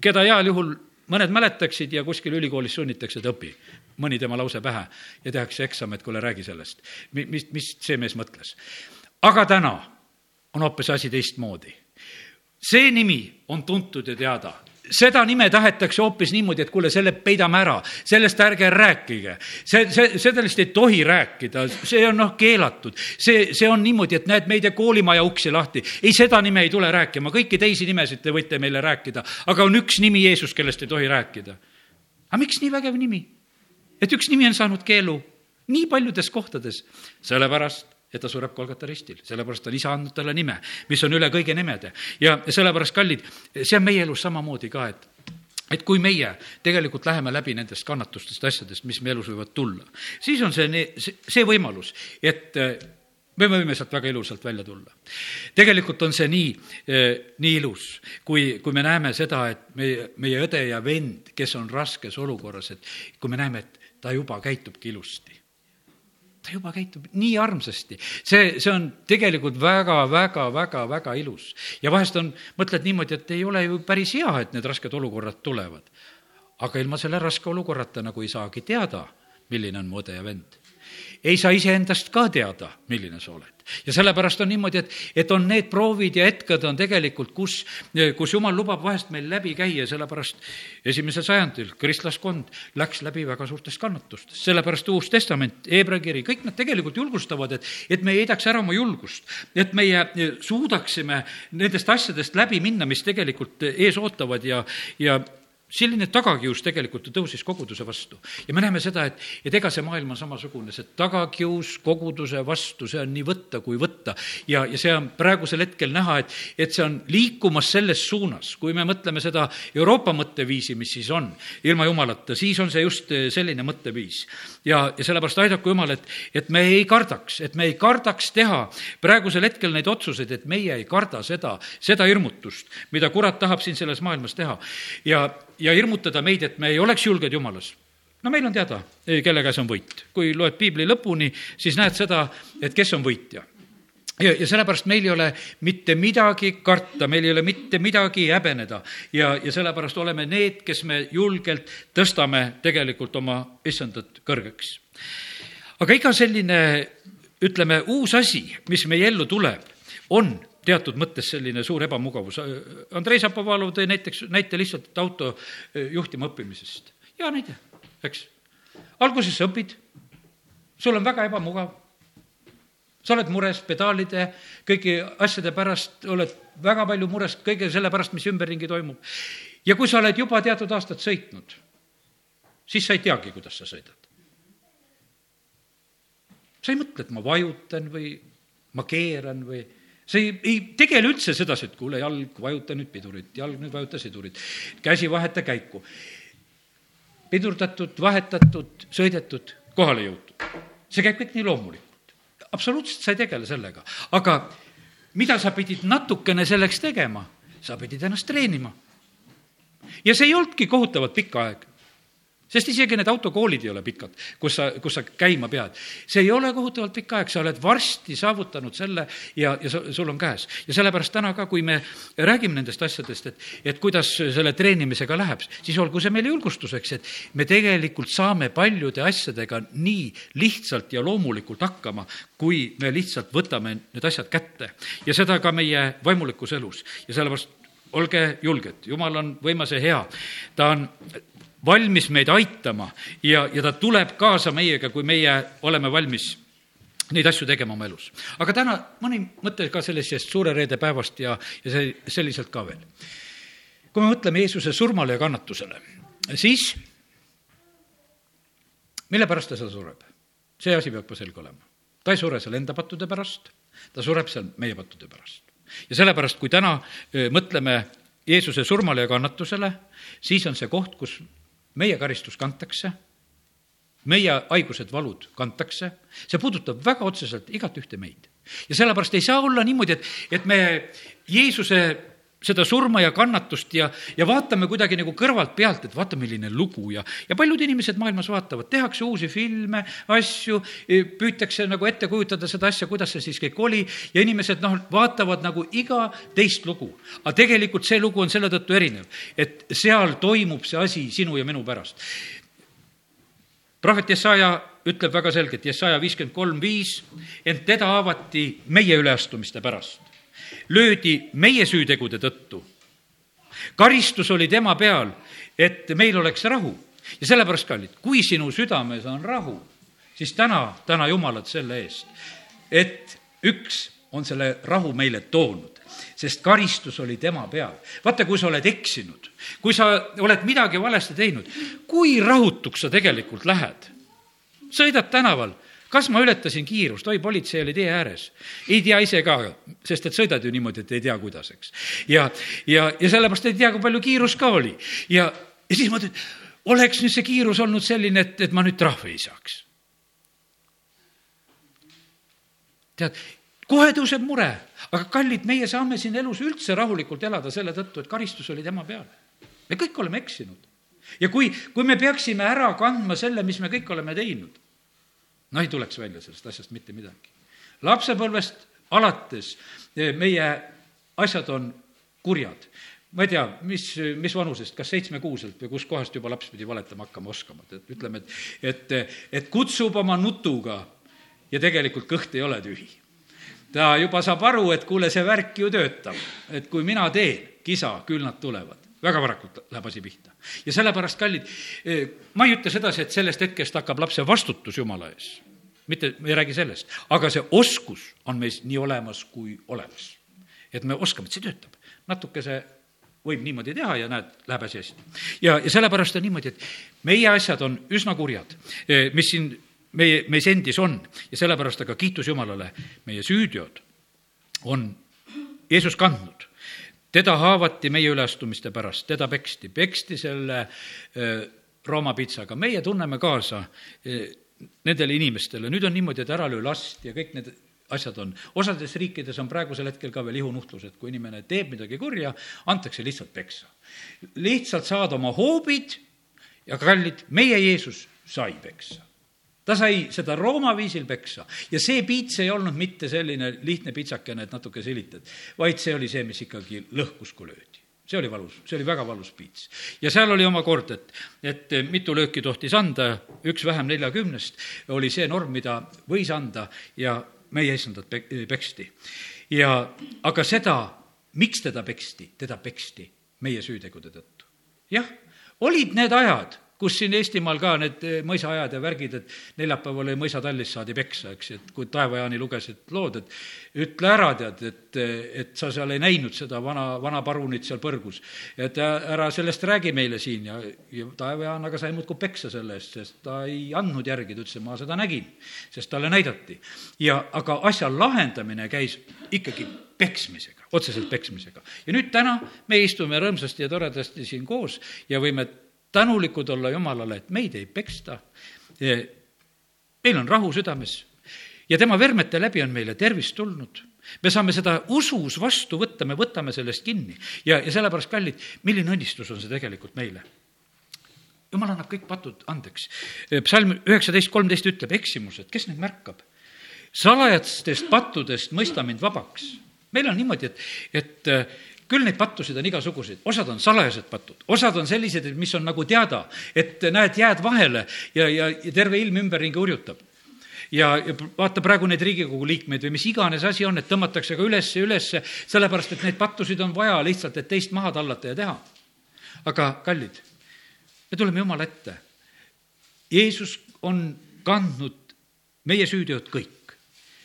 keda heal juhul mõned mäletaksid ja kuskil ülikoolis sunnitakse, et õpi mõni tema lause pähe ja tehakse eksam, et kuule, räägi sellest. mis, mis see mees mõtles. aga täna on hoopis asi teistmoodi. see nimi on tuntud ja teada seda nime tahetakse hoopis niimoodi, et kuule, selle peidame ära, sellest ärge rääkige. see, see, sellest ei tohi rääkida, see on noh, keelatud. see, see on niimoodi, et näed, me ei tee koolimaja uksi lahti. ei, seda nime ei tule rääkima, kõiki teisi nimesid te võite meile rääkida, aga on üks nimi Jeesus, kellest ei tohi rääkida. aga miks nii vägev nimi? et üks nimi on saanud keelu nii paljudes kohtades, sellepärast et ta sureb Kolgata ristil, sellepärast on isa andnud talle nime, mis on üle kõigi nimede. ja sellepärast, kallid, see on meie elus samamoodi ka, et et kui meie tegelikult läheme läbi nendest kannatustest, asjadest, mis meie elus võivad tulla, siis on see, see, võimalus, et eh, me võime sealt väga ilusalt välja tulla. tegelikult on see nii, eh, nii ilus, kui, kui me näeme seda, et meie, meie õde ja vend, kes on raskes olukorras, et kui me näeme, et ta juba käitubki ilusti ta juba käitub nii armsasti. see, see on tegelikult väga, väga, väga, väga ilus. ja vahest on, mõtled niimoodi, et ei ole ju päris hea, et need rasked olukorrad tulevad. aga ilma selle raske olukorrata nagu ei saagi teada, milline on mu õde ja vend. Ei saa iseendast ka teada, milline sa oled. Ja sellepärast on niimoodi, et, et on need proovid ja hetked on tegelikult, kus, kus jumal lubab vahest meil läbi käia, sellepärast esimesel sajandil kristlaskond läks läbi väga suurtest kannatustest, sellepärast Uus Testament, Hebra kiri, kõik nad tegelikult julgustavad, et, et me ei heidaks ära oma julgust, et meie suudaksime nendest asjadest läbi minna, mis tegelikult ees ootavad ja, ja selline tagakius tegelikult ju tõusis koguduse vastu. ja me näeme seda, et, et ega see maailm on samasugune, see tagakius koguduse vastu, see on nii võtta kui võtta. ja, ja see on praegusel hetkel näha, et, et see on liikumas selles suunas, kui me mõtleme seda Euroopa mõtteviisi, mis siis on, ilma jumalata, siis on see just selline mõtteviis. ja, ja sellepärast aidaku jumal, et, et me ei kardaks, et me ei kardaks teha praegusel hetkel neid otsuseid, et meie ei karda seda, seda hirmutust, mida kurat tahab siin selles maailmas teha. ja ja hirmutada meid, et me ei oleks julged jumalas. no meil on teada, kelle käes on võit. kui loed piibli lõpuni, siis näed seda, et kes on võitja ja, ja sellepärast meil ei ole mitte midagi karta, meil ei ole mitte midagi häbeneda ja, ja sellepärast oleme need, kes me julgelt tõstame tegelikult oma issandat kõrgeks. aga iga selline, ütleme, uus asi, mis meie ellu tuleb, on teatud mõttes selline suur ebamugavus. Andrei Zapovalov tõi näiteks, näite lihtsalt auto eh, juhtima õppimisest. hea näide, eks. alguses sa õpid, sul on väga ebamugav, sa oled mures pedaalide, kõigi asjade pärast, oled väga palju mures kõige selle pärast, mis ümberringi toimub. ja kui sa oled juba teatud aastad sõitnud, siis sa ei teagi, kuidas sa sõidad. sa ei mõtle, et ma vajutan või ma keeran või sa ei, ei tegele üldse sedasi, et kuule, jalg, vajuta nüüd pidurit, jalg nüüd vajuta sidurit, käsi vaheta käiku. pidurdatud, vahetatud, sõidetud, kohale jõutud. see käib kõik nii loomulikult. absoluutselt sa ei tegele sellega, aga mida sa pidid natukene selleks tegema? sa pidid ennast treenima. ja see ei olnudki kohutavalt pikk aeg sest isegi need autokoolid ei ole pikad, kus sa, kus sa käima pead. see ei ole kohutavalt pikk aeg, sa oled varsti saavutanud selle ja, ja sul on käes. ja sellepärast täna ka, kui me räägime nendest asjadest, et, et kuidas selle treenimisega läheb, siis olgu see meile julgustuseks, et me tegelikult saame paljude asjadega nii lihtsalt ja loomulikult hakkama, kui me lihtsalt võtame need asjad kätte. ja seda ka meie vaimulikus elus ja sellepärast olge julged, jumal on võimas ja hea. ta on valmis meid aitama ja, ja ta tuleb kaasa meiega, kui meie oleme valmis neid asju tegema oma elus. aga täna mõni mõte ka sellisest suure reede päevast ja, ja see, selliselt ka veel. kui me mõtleme Jeesuse surmale ja kannatusele, siis mille pärast ta seal sureb? see asi peab ka selge olema. ta ei sure seal enda pattude pärast, ta sureb seal meie pattude pärast. ja sellepärast, kui täna mõtleme Jeesuse surmale ja kannatusele, siis on see koht, kus meie karistus kantakse, meie haigused, valud kantakse, see puudutab väga otseselt igat ühte meid. ja sellepärast ei saa olla niimoodi, et, et me Jeesuse seda surma ja kannatust ja, ja vaatame kuidagi nagu kõrvalt pealt, et vaata, milline lugu ja, ja paljud inimesed maailmas vaatavad, tehakse uusi filme, asju, püütakse nagu ette kujutada seda asja, kuidas see siis kõik oli ja inimesed noh, vaatavad nagu iga teist lugu. aga tegelikult see lugu on selle tõttu erinev, et seal toimub see asi sinu ja minu pärast. prohvet Jesaja ütleb väga selgelt, Jesaja viiskümmend kolm viis, ent teda haavati meie üleastumiste pärast löödi meie süütegude tõttu. karistus oli tema peal, et meil oleks rahu. ja sellepärast, kallid, kui sinu südames on rahu, siis täna, täna Jumalat selle eest, et üks on selle rahu meile toonud sest karistus oli tema peal. vaata, kui sa oled eksinud, kui sa oled midagi valesti teinud, kui rahutuks sa tegelikult lähed. sõidad tänaval kas ma ületasin kiirust, oi, politsei oli tee ääres. ei tea ise ka, sest et sõidad ju niimoodi, et ei tea, kuidas, eks. ja, ja, ja sellepärast ei tea, kui palju kiirus ka oli. ja, ja siis mõtled, oleks nüüd see kiirus olnud selline, et, et ma nüüd trahvi ei saaks. tead, kohe tõuseb mure, aga kallid, meie saame siin elus üldse rahulikult elada selle tõttu, et karistus oli tema peal. me kõik oleme eksinud. ja kui, kui me peaksime ära kandma selle, mis me kõik oleme teinud no ei tuleks välja sellest asjast mitte midagi. lapsepõlvest alates eh, meie asjad on kurjad. ma ei tea, mis, mis vanusest, kas seitsmekuuselt või kuskohast juba laps pidi valetama hakkama oskama, et ütleme, et, et, et kutsub oma nutuga ja tegelikult kõht ei ole tühi. ta juba saab aru, et kuule, see värk ju töötab, et kui mina teen kisa, küll nad tulevad väga varakult läheb asi pihta. ja sellepärast, kallid, eh, ma ei ütle sedasi, et sellest hetkest hakkab lapse vastutus Jumala ees. mitte, me ei räägi sellest, aga see oskus on meis nii olemas kui olemas. et me oskame, et see töötab. natukese võib niimoodi teha ja näed, läheb asi hästi. ja, ja sellepärast on niimoodi, et meie asjad on üsna kurjad, eh, mis siin meie, meis endis on ja sellepärast aga kiitus Jumalale, meie süüteod on Jeesus kandnud teda haavati meie üleastumiste pärast, teda peksti, peksti selle Rooma pitsaga, meie tunneme kaasa nendele inimestele, nüüd on niimoodi, et ära löö last ja kõik need asjad on. osades riikides on praegusel hetkel ka veel ihunuhtlus, et kui inimene teeb midagi kurja, antakse lihtsalt peksa. lihtsalt saad oma hoobid ja kallid, meie Jeesus sai peksa ta sai seda Rooma viisil peksa ja see piits ei olnud mitte selline lihtne pitsakene, et natuke silitad, vaid see oli see, mis ikkagi lõhkus, kui löödi see oli valus, see oli väga valus piits. ja seal oli oma kord, et, et mitu lööki tohtis anda, üks vähem neljakümnest oli see norm, mida võis anda ja meie issandat pek-, peksti. ja aga seda, miks teda peksti, teda peksti meie süütegude tõttu. jah, olid need ajad kus siin Eestimaal ka need eh, mõisaajad ja värgid, et neljapäeval oli mõisatallis saadi peksa, eks, et kui Taevajaani lugesid lood, et ütle ära, tead, et, et sa seal ei näinud seda vana, vana parunit seal põrgus. et ära sellest räägi meile siin ja, ja Taevajaan aga sai muudkui peksa selle eest, sest ta ei andnud järgi, ta ütles, et ma seda nägin, sest talle näidati. ja aga asja lahendamine käis ikkagi peksmisega, otseselt peksmisega. ja nüüd täna me istume rõõmsasti ja toredasti siin koos ja võime tänulikud olla Jumalale, et meid ei peksta. meil on rahu südames ja tema vermete läbi on meile tervist tulnud me saame seda usus vastu võtta, me võtame sellest kinni ja, ja sellepärast, kallid, milline õnnistus on see tegelikult meile. jumal annab kõik patud andeks. psalm üheksateist kolmteist ütleb, eksimused, kes neid märkab? salajastest pattudest mõista mind vabaks. meil on niimoodi, et, et küll neid pattusid on igasuguseid, osad on salajased patud, osad on sellised, mis on nagu teada, et näed, jääd vahele ja, ja, ja terve ilm ümberringi hurjutab ja, ja vaata praegu neid Riigikogu liikmeid või mis iganes asi on, et tõmmatakse ka üles ja üles, sellepärast et neid pattusid on vaja lihtsalt, et teist maha tallata ja teha. aga kallid, me tuleme Jumala ette. Jeesus on kandnud meie süüteod kõik,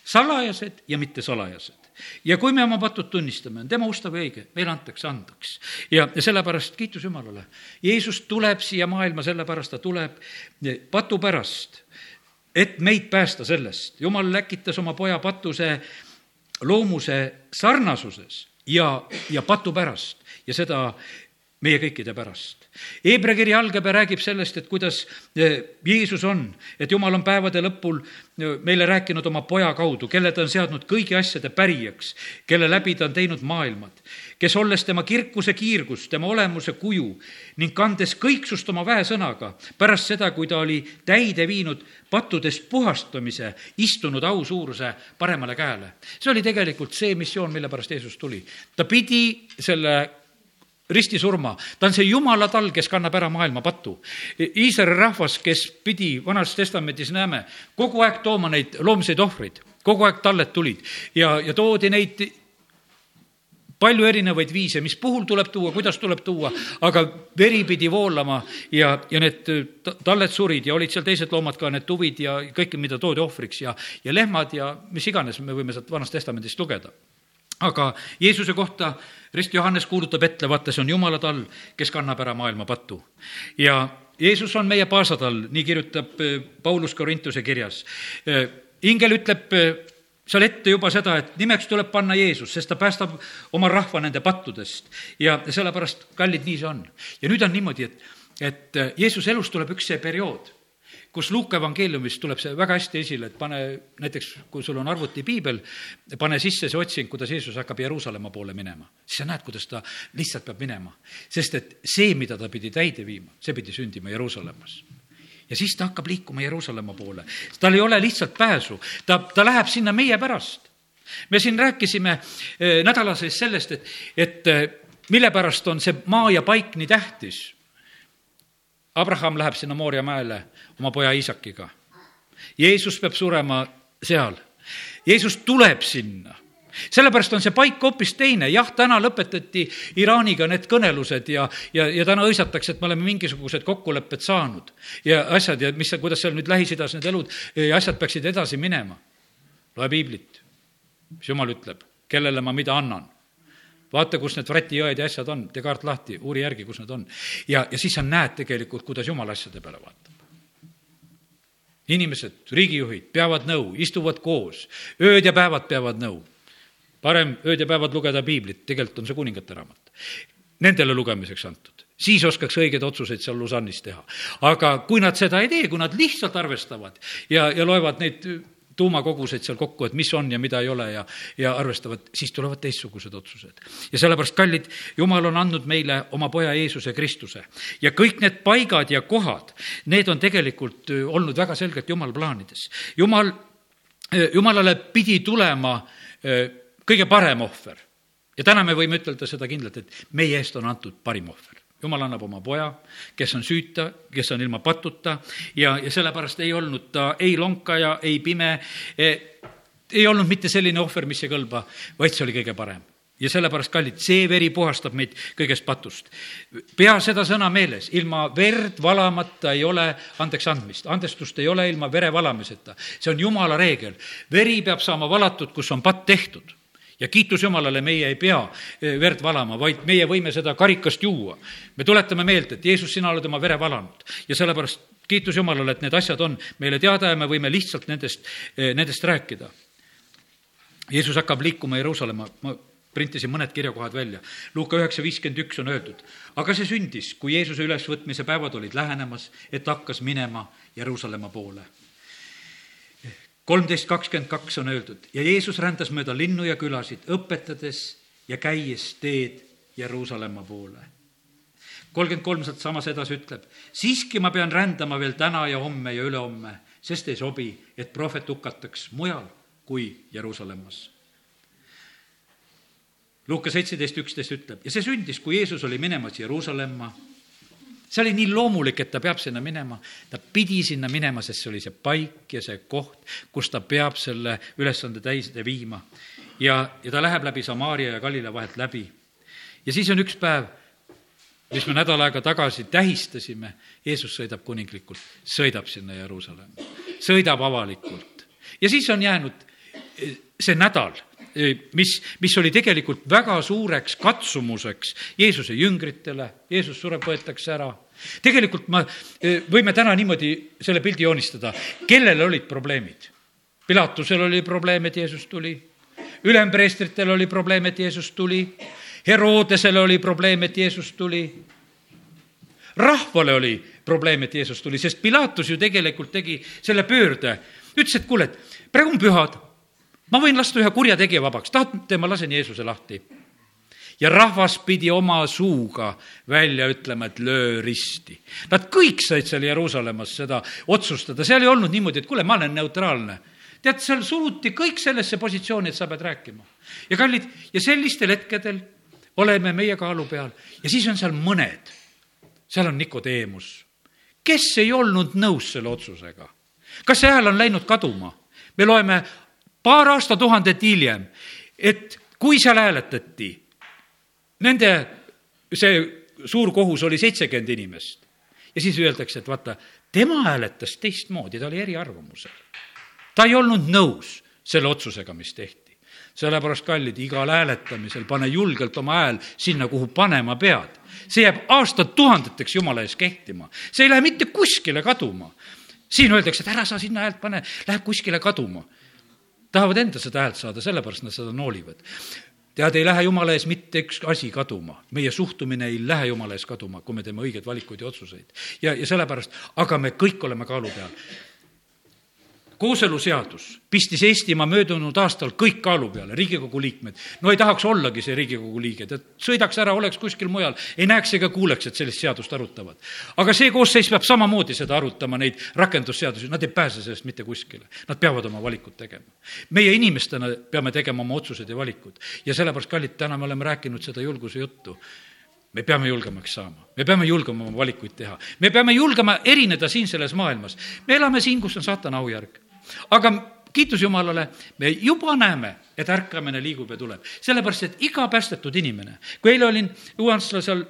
salajased ja mittesalajased ja kui me oma patud tunnistame, on tema ustav ja õige, meile antakse andeks. ja, ja sellepärast kiitus Jumalale. Jeesus tuleb siia maailma, sellepärast ta tuleb patu pärast, et meid päästa sellest. Jumal läkitas oma poja patuse loomuse sarnasuses ja, ja patu pärast ja seda meie kõikide pärast. Hebra kiri algab ja räägib sellest, et kuidas eh, Jeesus on, et Jumal on päevade lõpul eh, meile rääkinud oma poja kaudu, kelle ta on seadnud kõigi asjade pärijaks, kelle läbi ta on teinud maailmad, kes olles tema kirkuse kiirgus, tema olemuse kuju ning kandes kõiksust oma väesõnaga, pärast seda, kui ta oli täide viinud pattudest puhastamise, istunud au suuruse paremale käele. see oli tegelikult see missioon, mille pärast Jeesus tuli. ta pidi selle ristisurma, ta on see jumala tall, kes kannab ära maailma patu. Iisraeli rahvas, kes pidi Vanas Testamendis, näeme, kogu aeg tooma neid loomseid ohvreid, kogu aeg talled tulid. Ja, ja toodi neid palju erinevaid viise, mis puhul tuleb tuua, kuidas tuleb tuua, aga veri pidi voolama ja, ja need talled surid ja olid seal teised loomad ka, need tuvid ja kõike, mida toodi ohvriks ja, ja lehmad ja mis iganes me võime sealt Vanast Testamendist lugeda aga Jeesuse kohta Rist Johannes kuulutab ette, vaata, see on Jumala tall, kes kannab ära maailma patu. ja Jeesus on meie paasatall, nii kirjutab eh, Paulus Korintuse kirjas. Eh, ingel ütleb eh, seal ette juba seda, et nimeks tuleb panna Jeesus, sest ta päästab oma rahva nende pattudest. ja sellepärast, kallid, nii see on. ja nüüd on niimoodi, et, et Jeesuse elus tuleb üks see periood kus Luuka evangeeliumis tuleb see väga hästi esile, et pane näiteks, kui sul on arvutipiibel, pane sisse see otsing, kuidas Jeesus hakkab Jeruusalemma poole minema. siis sa näed, kuidas ta lihtsalt peab minema. sest et see, mida ta pidi täide viima, see pidi sündima Jeruusalemmas. ja siis ta hakkab liikuma Jeruusalemma poole. tal ei ole lihtsalt pääsu, ta, ta läheb sinna meie pärast. me siin rääkisime eh, nädala sees sellest, et, et eh, mille pärast on see maa ja paik nii tähtis. Abraham läheb sinna Mooria mäele oma poja Iisakiga. Jeesus peab surema seal. Jeesus tuleb sinna sellepärast on see paik hoopis teine, jah, täna lõpetati Iraaniga need kõnelused ja, ja, ja täna hõisatakse, et me oleme mingisugused kokkulepped saanud ja asjad ja mis, kuidas seal nüüd Lähis-Idas need elud ja asjad peaksid edasi minema. loe piiblit, mis jumal ütleb, kellele ma mida annan vaata, kus need Vrati jõed ja asjad on, tee kaart lahti, uuri järgi, kus need on. ja, ja siis sa näed tegelikult, kuidas jumal asjade peale vaatab. Inimesed, riigijuhid peavad nõu, istuvad koos, ööd ja päevad peavad nõu parem ööd ja päevad lugeda piiblit, tegelikult on see kuningate raamat. Nendele lugemiseks antud, siis oskaks õigeid otsuseid seal Lausanne'is teha. aga kui nad seda ei tee, kui nad lihtsalt arvestavad ja, ja loevad neid tuumakoguseid seal kokku, et mis on ja mida ei ole ja, ja arvestavad, siis tulevad teistsugused otsused. ja sellepärast, kallid, Jumal on andnud meile oma poja Jeesuse Kristuse ja kõik need paigad ja kohad, need on tegelikult olnud väga selgelt Jumala plaanides. Jumal, Jumalale pidi tulema kõige parem ohver. ja täna me võime ütelda seda kindlalt, et meie eest on antud parim ohver. Jumal annab oma poja, kes on süüta, kes on ilma patuta ja, ja sellepärast ei olnud ta ei lonkaja, ei pime eh,, ei olnud mitte selline ohver, mis ei kõlba, vaid see oli kõige parem ja sellepärast, kallid, see veri puhastab meid kõigest patust. pea seda sõna meeles, ilma verd valamata ei ole andeks andmist, andestust ei ole ilma vere valamiseta. see on jumala reegel. veri peab saama valatud, kus on patt tehtud ja kiitus Jumalale, meie ei pea eh, verd valama, vaid meie võime seda karikast juua. me tuletame meelde, et Jeesus, sina oled oma vere valanud ja sellepärast kiitus Jumalale, et need asjad on meile teada ja me võime lihtsalt nendest, eh, nendest rääkida. Jeesus hakkab liikuma Jeruusalemma, ma printisin mõned kirjakohad välja. Luuka üheksa viiskümmend üks on öeldud, aga see sündis, kui Jeesuse ülesvõtmise päevad olid lähenemas, et hakkas minema Jeruusalemma poole kolmteist kakskümmend kaks on öeldud ja Jeesus rändas mööda linnu ja külasid, õpetades ja käies teed Jeruusalemma poole. kolmkümmend kolm sealt samas edasi ütleb, siiski ma pean rändama veel täna ja homme ja ülehomme, sest ei sobi, et prohvet hukataks mujal kui Jeruusalemmas. Luuka seitseteist üksteist ütleb ja see sündis, kui Jeesus oli minemas Jeruusalemma see oli nii loomulik, et ta peab sinna minema. ta pidi sinna minema, sest see oli see paik ja see koht, kus ta peab selle ülesande täide viima. ja, ja ta läheb läbi Samaaria ja Galila vahelt läbi. ja siis on üks päev, mis me nädal aega tagasi tähistasime, Jeesus sõidab kuninglikult, sõidab sinna Jeruusalemma, sõidab avalikult. ja siis on jäänud eh, see nädal mis, mis oli tegelikult väga suureks katsumuseks Jeesuse jüngritele, Jeesus sureb, võetakse ära. tegelikult ma, võime täna niimoodi selle pildi joonistada, kellel olid probleemid? Pilatusel oli probleem, et Jeesus tuli, ülempreestritel oli probleem, et Jeesus tuli, Herodesele oli probleem, et Jeesus tuli, rahvale oli probleem, et Jeesus tuli, sest Pilatus ju tegelikult tegi selle pöörde, ütles, et kuule, et praegu on pühad ma võin lasta ühe kurjategija vabaks, tahate, ma lasen Jeesuse lahti. ja rahvas pidi oma suuga välja ütlema, et löö risti. Nad kõik said seal Jeruusalemmas seda otsustada, seal ei olnud niimoodi, et kuule, ma olen neutraalne. tead, seal suruti kõik sellesse positsiooni, et sa pead rääkima. ja kallid, ja sellistel hetkedel oleme meie kaalu peal ja siis on seal mõned, seal on Nikodeemus, kes ei olnud nõus selle otsusega. kas see hääl on läinud kaduma? me loeme paar aastatuhandet hiljem, et kui seal hääletati, nende see suur kohus oli seitsekümmend inimest ja siis öeldakse, et vaata, tema hääletas teistmoodi, ta oli eriarvamusel. ta ei olnud nõus selle otsusega, mis tehti. sellepärast, kallid, igal hääletamisel pane julgelt oma hääl sinna, kuhu panema pead. see jääb aastatuhandeteks Jumala ees kehtima, see ei lähe mitte kuskile kaduma. siin öeldakse, et ära sa sinna häält pane, läheb kuskile kaduma tahavad enda seda häält saada, sellepärast nad seda noolivad tead, ei lähe jumala ees mitte üks asi kaduma, meie suhtumine ei lähe jumala ees kaduma, kui me teeme õigeid valikuid ja otsuseid. ja, ja sellepärast, aga me kõik oleme kaalu peal. Kooseluseadus pistis Eestimaa möödunud aastal kõik kaalu peale, Riigikogu liikmed. no ei tahaks ollagi see Riigikogu liige, ta sõidaks ära, oleks kuskil mujal, ei näeks ega kuuleks, et sellist seadust arutavad. aga see koosseis peab samamoodi seda arutama, neid rakendusseadusi, nad ei pääse sellest mitte kuskile. Nad peavad oma valikud tegema. meie inimestena peame tegema oma otsused ja valikud. ja sellepärast, kallid, täna me oleme rääkinud seda julguse juttu me peame julgemaks saama, me peame julgema oma valikuid teha, me peame julgema erineda siin selles maailmas. me elame siin, kus on saatana aujärg aga kiitus Jumalale, me juba näeme, et ärkamine liigub ja tuleb. sellepärast, et iga päästetud inimene, kui eile olin Juhansla seal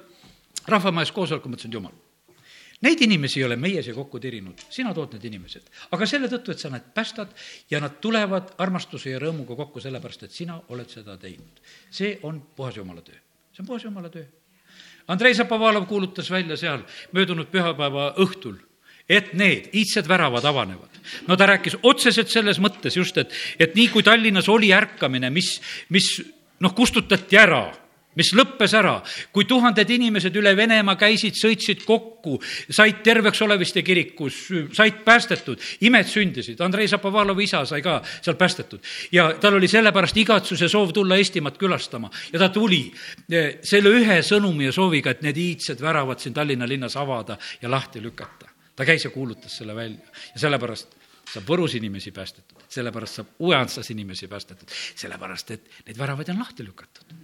rahvamajas koosolekul, mõtlesin, et jumal, neid inimesi ei ole meie siia kokku tirinud, sina tood need inimesed. aga selle tõttu, et sa nad päästad ja nad tulevad armastuse ja rõõmuga kokku, sellepärast et sina oled seda teinud. see on puhas Jumala töö, see on puhas Jumala töö. Andrei Zapovalov kuulutas välja seal möödunud pühapäeva õhtul et need iidsed väravad avanevad. no ta rääkis otseselt selles mõttes just, et, et nii kui Tallinnas oli ärkamine, mis, mis noh, kustutati ära mis lõppes ära, kui tuhanded inimesed üle Venemaa käisid, sõitsid kokku, said terveks Oleviste kirikus, said päästetud, imed sündisid, Andrei Zapovalovi isa sai ka seal päästetud. ja tal oli sellepärast igatsus ja soov tulla Eestimaad külastama ja ta tuli eh, selle ühe sõnumi ja sooviga, et need iidsed väravad siin Tallinna linnas avada ja lahti lükata ta käis ja kuulutas selle välja. Ja sellepärast saab Võrus inimesi päästetud, sellepärast saab Uue-Antslas inimesi päästetud, sellepärast et need väravad on lahti lükatud.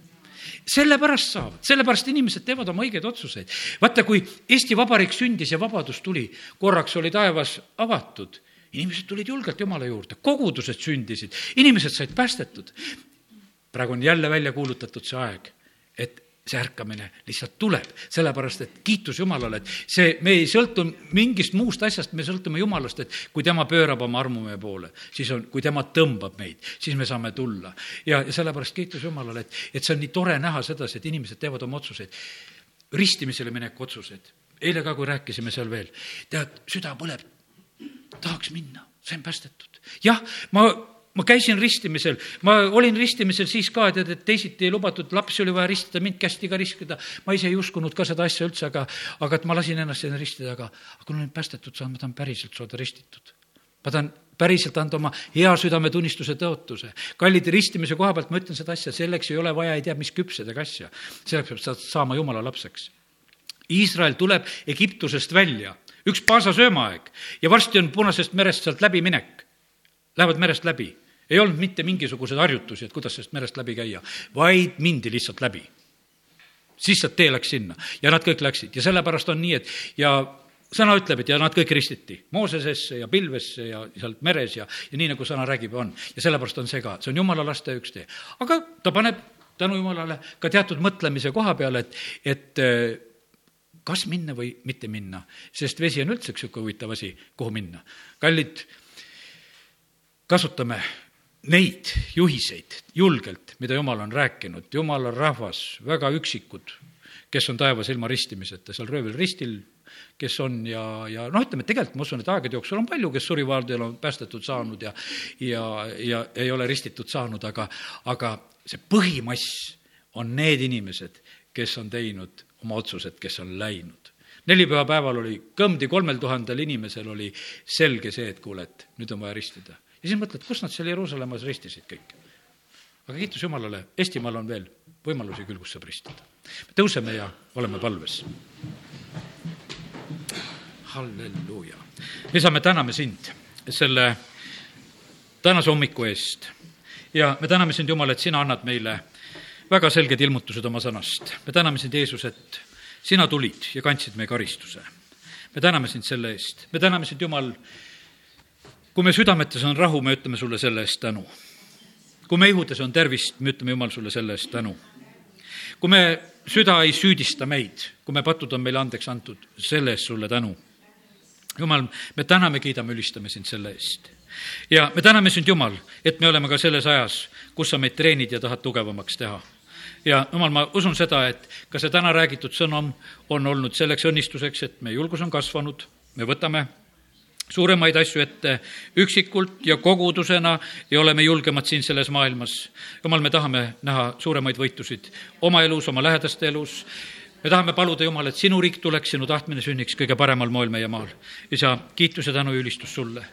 Sellepärast saavad, sellepärast inimesed teevad oma õigeid otsuseid. vaata, kui Eesti Vabariik sündis ja vabadus tuli, korraks oli taevas avatud, inimesed tulid julgelt Jumala juurde, kogudused sündisid, inimesed said päästetud. praegu on jälle välja kuulutatud see aeg, et see ärkamine lihtsalt tuleb, sellepärast et kiitus Jumalale, et see, me ei sõltu mingist muust asjast, me sõltume Jumalast, et kui tema pöörab oma armu meie poole, siis on, kui tema tõmbab meid, siis me saame tulla. ja, ja sellepärast kiitus Jumalale, et, et see on nii tore näha sedasi, et inimesed teevad oma otsuseid, ristimisele mineku otsuseid. eile ka, kui rääkisime seal veel, tead, süda põleb, tahaks minna, sain päästetud. jah, ma ma käisin ristimisel, ma olin ristimisel siis ka, tead, et teisiti ei lubatud, lapsi oli vaja ristida, mind kästi ka ristida. ma ise ei uskunud ka seda asja üldse, aga, aga et ma lasin ennast sinna ristida, aga, aga kui ma olen päästetud saanud, ma tahan päriselt saada ristitud. ma tahan päriselt anda oma hea südametunnistuse tõotuse. kallid, ristimise koha pealt ma ütlen seda asja, selleks ei ole vaja ei tea mis küpsedega asja. selleks peab sa saama jumala lapseks. Iisrael tuleb Egiptusest välja, üks paasa söömaaeg ja varsti on Punasest merest sealt läbiminek. Lähevad merest läbi ei olnud mitte mingisuguseid harjutusi, et kuidas sellest merest läbi käia, vaid mindi lihtsalt läbi. lihtsalt tee läks sinna ja nad kõik läksid ja sellepärast on nii, et ja sõna ütleb, et ja nad kõik ristiti Moosesesse ja pilvesse ja sealt meres ja, ja nii, nagu sõna räägib, on. ja sellepärast on see ka, see on jumala laste üks tee. aga ta paneb tänu jumalale ka teatud mõtlemise koha peale, et, et eh, kas minna või mitte minna, sest vesi on üldse üks niisugune huvitav asi, kuhu minna. kallid, kasutame neid juhiseid julgelt, mida Jumal on rääkinud, Jumala rahvas, väga üksikud, kes on taevas ilma ristimiseta, seal röövil ristil, kes on ja, ja noh, ütleme, et tegelikult ma usun, et aegade jooksul on palju, kes surivaardil on päästetud saanud ja ja, ja ei ole ristitud saanud, aga, aga see põhimass on need inimesed, kes on teinud oma otsused, kes on läinud. Nelipüha päeval oli kõmdi kolmel tuhandel inimesel oli selge see, et kuule, et nüüd on vaja ristida ja siis mõtled, kus nad seal Jeruusalemmas ristisid kõik. aga kiitus Jumalale, Eestimaal on veel võimalusi küll, kus saab ristida. tõuseme ja oleme palves. halleluuja. isa, me täname sind selle tänase hommiku eest ja me täname sind, Jumal, et sina annad meile väga selged ilmutused oma sõnast. me täname sind, Jeesus, et sina tulid ja kandsid meie karistuse. me täname sind selle eest, me täname sind, Jumal, kui me südametes on rahu, me ütleme sulle selle eest tänu. kui me ihudes on tervist, me ütleme, Jumal, sulle selle eest tänu. kui me, süda ei süüdista meid, kui me patud on meile andeks antud, selle eest sulle tänu. Jumal, me täname, kiidame, ülistame sind selle eest. ja me täname sind, Jumal, et me oleme ka selles ajas, kus sa meid treenid ja tahad tugevamaks teha ja jumal, ma usun seda, et ka see täna räägitud sõnum on olnud selleks õnnistuseks, et meie julgus on kasvanud, me võtame suuremaid asju ette üksikult ja kogudusena ja oleme julgemad siin selles maailmas. jumal, me tahame näha suuremaid võitusid oma elus, oma lähedaste elus. me tahame paluda, Jumal, et sinu riik tuleks, sinu tahtmine sünniks kõige paremal moel meie maal. isa, kiitus ja tänu ja ülistus sulle.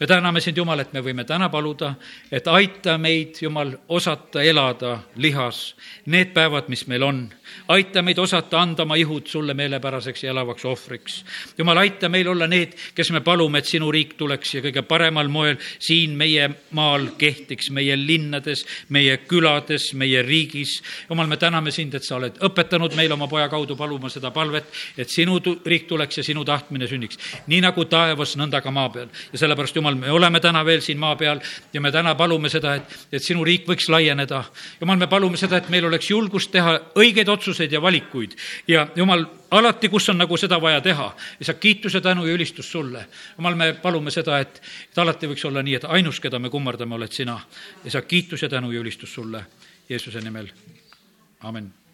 me täname sind, Jumal, et me võime täna paluda, et aita meid, Jumal, osata elada lihas need päevad, mis meil on. Aita meid osata anda oma ihud sulle meelepäraseks ja elavaks ohvriks. Jumal, aita meil olla need, kes me palume, et sinu riik tuleks ja kõige paremal moel siin meie maal kehtiks, meie linnades, meie külades, meie riigis. Jumal, me täname sind, et sa oled õpetanud meil oma poja kaudu paluma seda palvet, et sinu riik tuleks ja sinu tahtmine sünniks. nii nagu taevas, nõnda ka maa peal. ja sellepärast, Jumal, me oleme täna veel siin maa peal ja me täna palume seda, et, et sinu riik võiks laieneda. Jumal, me palume seda, et meil oleks julgust teha õigeid otsuseid ja valikuid. Ja Jumal, alati, kus on nagu seda vaja teha, ja saab kiituse, tänu ja ülistus sulle. Jumal, me palume seda, et, et alati võiks olla nii, et ainus, keda me kummardame, oled sina. Ja saab kiitus ja tänu ja ülistus sulle. Jeesuse nimel, amin